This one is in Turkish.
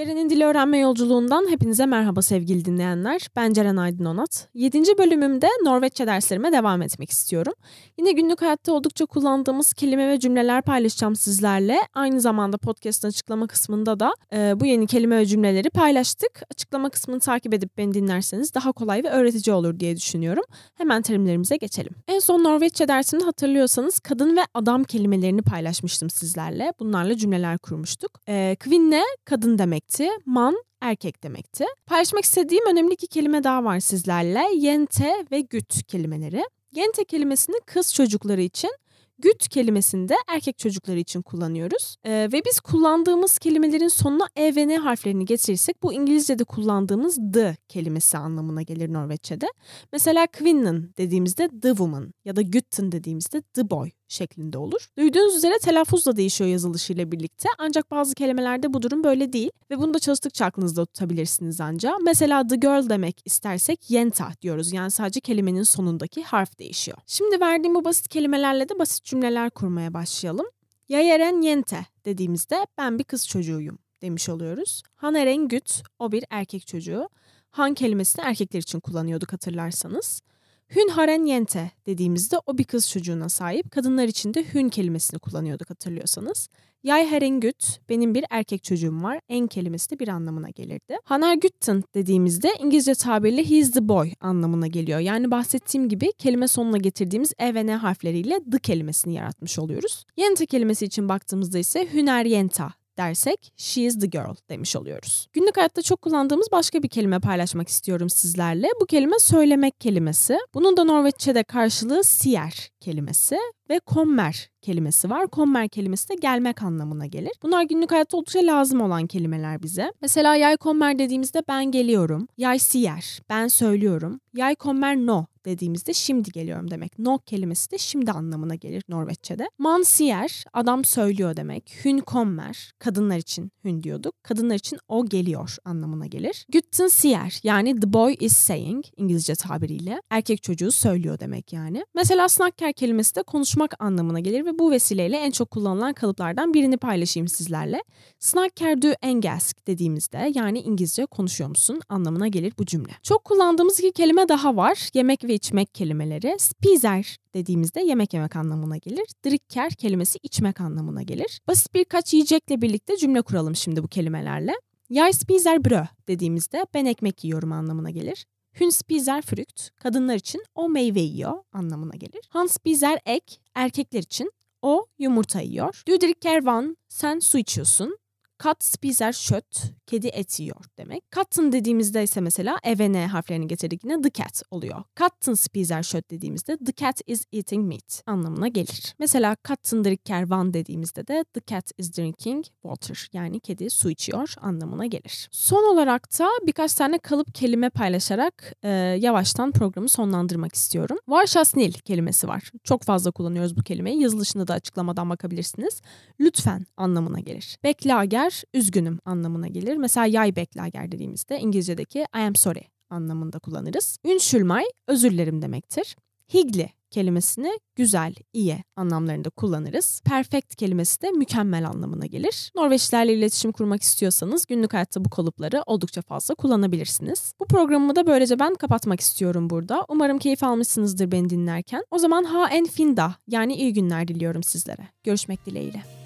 Ceren'in dil öğrenme yolculuğundan hepinize merhaba sevgili dinleyenler. Ben Ceren Aydın Onat. 7. bölümümde Norveççe derslerime devam etmek istiyorum. Yine günlük hayatta oldukça kullandığımız kelime ve cümleler paylaşacağım sizlerle. Aynı zamanda podcast'ın açıklama kısmında da e, bu yeni kelime ve cümleleri paylaştık. Açıklama kısmını takip edip beni dinlerseniz daha kolay ve öğretici olur diye düşünüyorum. Hemen terimlerimize geçelim. En son Norveççe dersimde hatırlıyorsanız kadın ve adam kelimelerini paylaşmıştım sizlerle. Bunlarla cümleler kurmuştuk. E, kvinne kadın demek demekti. Man erkek demekti. Paylaşmak istediğim önemli iki kelime daha var sizlerle. Yente ve güt kelimeleri. Yente kelimesini kız çocukları için, güt kelimesini de erkek çocukları için kullanıyoruz. Ee, ve biz kullandığımız kelimelerin sonuna e ve n harflerini getirirsek bu İngilizce'de kullandığımız the kelimesi anlamına gelir Norveççe'de. Mesela kvinnen dediğimizde the woman ya da gütten dediğimizde the boy şeklinde olur. Duyduğunuz üzere telaffuz da değişiyor yazılışıyla birlikte. Ancak bazı kelimelerde bu durum böyle değil ve bunu da çalıştıkça aklınızda tutabilirsiniz ancak. Mesela the girl demek istersek yenta diyoruz. Yani sadece kelimenin sonundaki harf değişiyor. Şimdi verdiğim bu basit kelimelerle de basit cümleler kurmaya başlayalım. Yayeren yente dediğimizde ben bir kız çocuğuyum demiş oluyoruz. Haneren güt o bir erkek çocuğu. Han kelimesini erkekler için kullanıyorduk hatırlarsanız. Hün haren yente dediğimizde o bir kız çocuğuna sahip. Kadınlar için de hün kelimesini kullanıyorduk hatırlıyorsanız. Yay herengüt, benim bir erkek çocuğum var. En kelimesi de bir anlamına gelirdi. Hanar gütten dediğimizde İngilizce tabirle he's the boy anlamına geliyor. Yani bahsettiğim gibi kelime sonuna getirdiğimiz e ve n harfleriyle the kelimesini yaratmış oluyoruz. Yente kelimesi için baktığımızda ise hüner yenta dersek she is the girl demiş oluyoruz. Günlük hayatta çok kullandığımız başka bir kelime paylaşmak istiyorum sizlerle. Bu kelime söylemek kelimesi. Bunun da Norveççe'de karşılığı sier kelimesi ve kommer kelimesi var. Kommer kelimesi de gelmek anlamına gelir. Bunlar günlük hayatta oldukça lazım olan kelimeler bize. Mesela yay kommer dediğimizde ben geliyorum. Yay siyer, ben söylüyorum. Yay kommer no dediğimizde şimdi geliyorum demek. No kelimesi de şimdi anlamına gelir Norveççe'de. Man siyer, adam söylüyor demek. Hün kommer, kadınlar için hün diyorduk. Kadınlar için o geliyor anlamına gelir. Gütten siyer, yani the boy is saying İngilizce tabiriyle. Erkek çocuğu söylüyor demek yani. Mesela snakker kelimesi de konuşmak anlamına gelir ve bu vesileyle en çok kullanılan kalıplardan birini paylaşayım sizlerle. Snakker du engelsk dediğimizde yani İngilizce konuşuyor musun anlamına gelir bu cümle. Çok kullandığımız iki kelime daha var. Yemek ve içmek kelimeleri. Spiser dediğimizde yemek yemek anlamına gelir. Drikker kelimesi içmek anlamına gelir. Basit birkaç yiyecekle birlikte cümle kuralım şimdi bu kelimelerle. Jeg spiser brød dediğimizde ben ekmek yiyorum anlamına gelir. Hun spiser frukt, kadınlar için o meyve yiyor anlamına gelir. Han spiser ek, erkekler için o yumurta yiyor. Du drikker van, sen su içiyorsun. Kat spiser şöt, kedi et yiyor demek. Katten dediğimizde ise mesela e ve n harflerini getirdik yine the cat oluyor. Katten spiser şöt dediğimizde the cat is eating meat anlamına gelir. Mesela katten drikker van dediğimizde de the cat is drinking water yani kedi su içiyor anlamına gelir. Son olarak da birkaç tane kalıp kelime paylaşarak e, yavaştan programı sonlandırmak istiyorum. Varşasnil kelimesi var. Çok fazla kullanıyoruz bu kelimeyi. Yazılışını da açıklamadan bakabilirsiniz. Lütfen anlamına gelir. Beklager beklager üzgünüm anlamına gelir. Mesela yay beklager dediğimizde İngilizce'deki I am sorry anlamında kullanırız. Ünşülmay özür dilerim demektir. Higli kelimesini güzel, iyi anlamlarında kullanırız. Perfect kelimesi de mükemmel anlamına gelir. Norveçlilerle iletişim kurmak istiyorsanız günlük hayatta bu kalıpları oldukça fazla kullanabilirsiniz. Bu programımı da böylece ben kapatmak istiyorum burada. Umarım keyif almışsınızdır beni dinlerken. O zaman ha en finda yani iyi günler diliyorum sizlere. Görüşmek dileğiyle.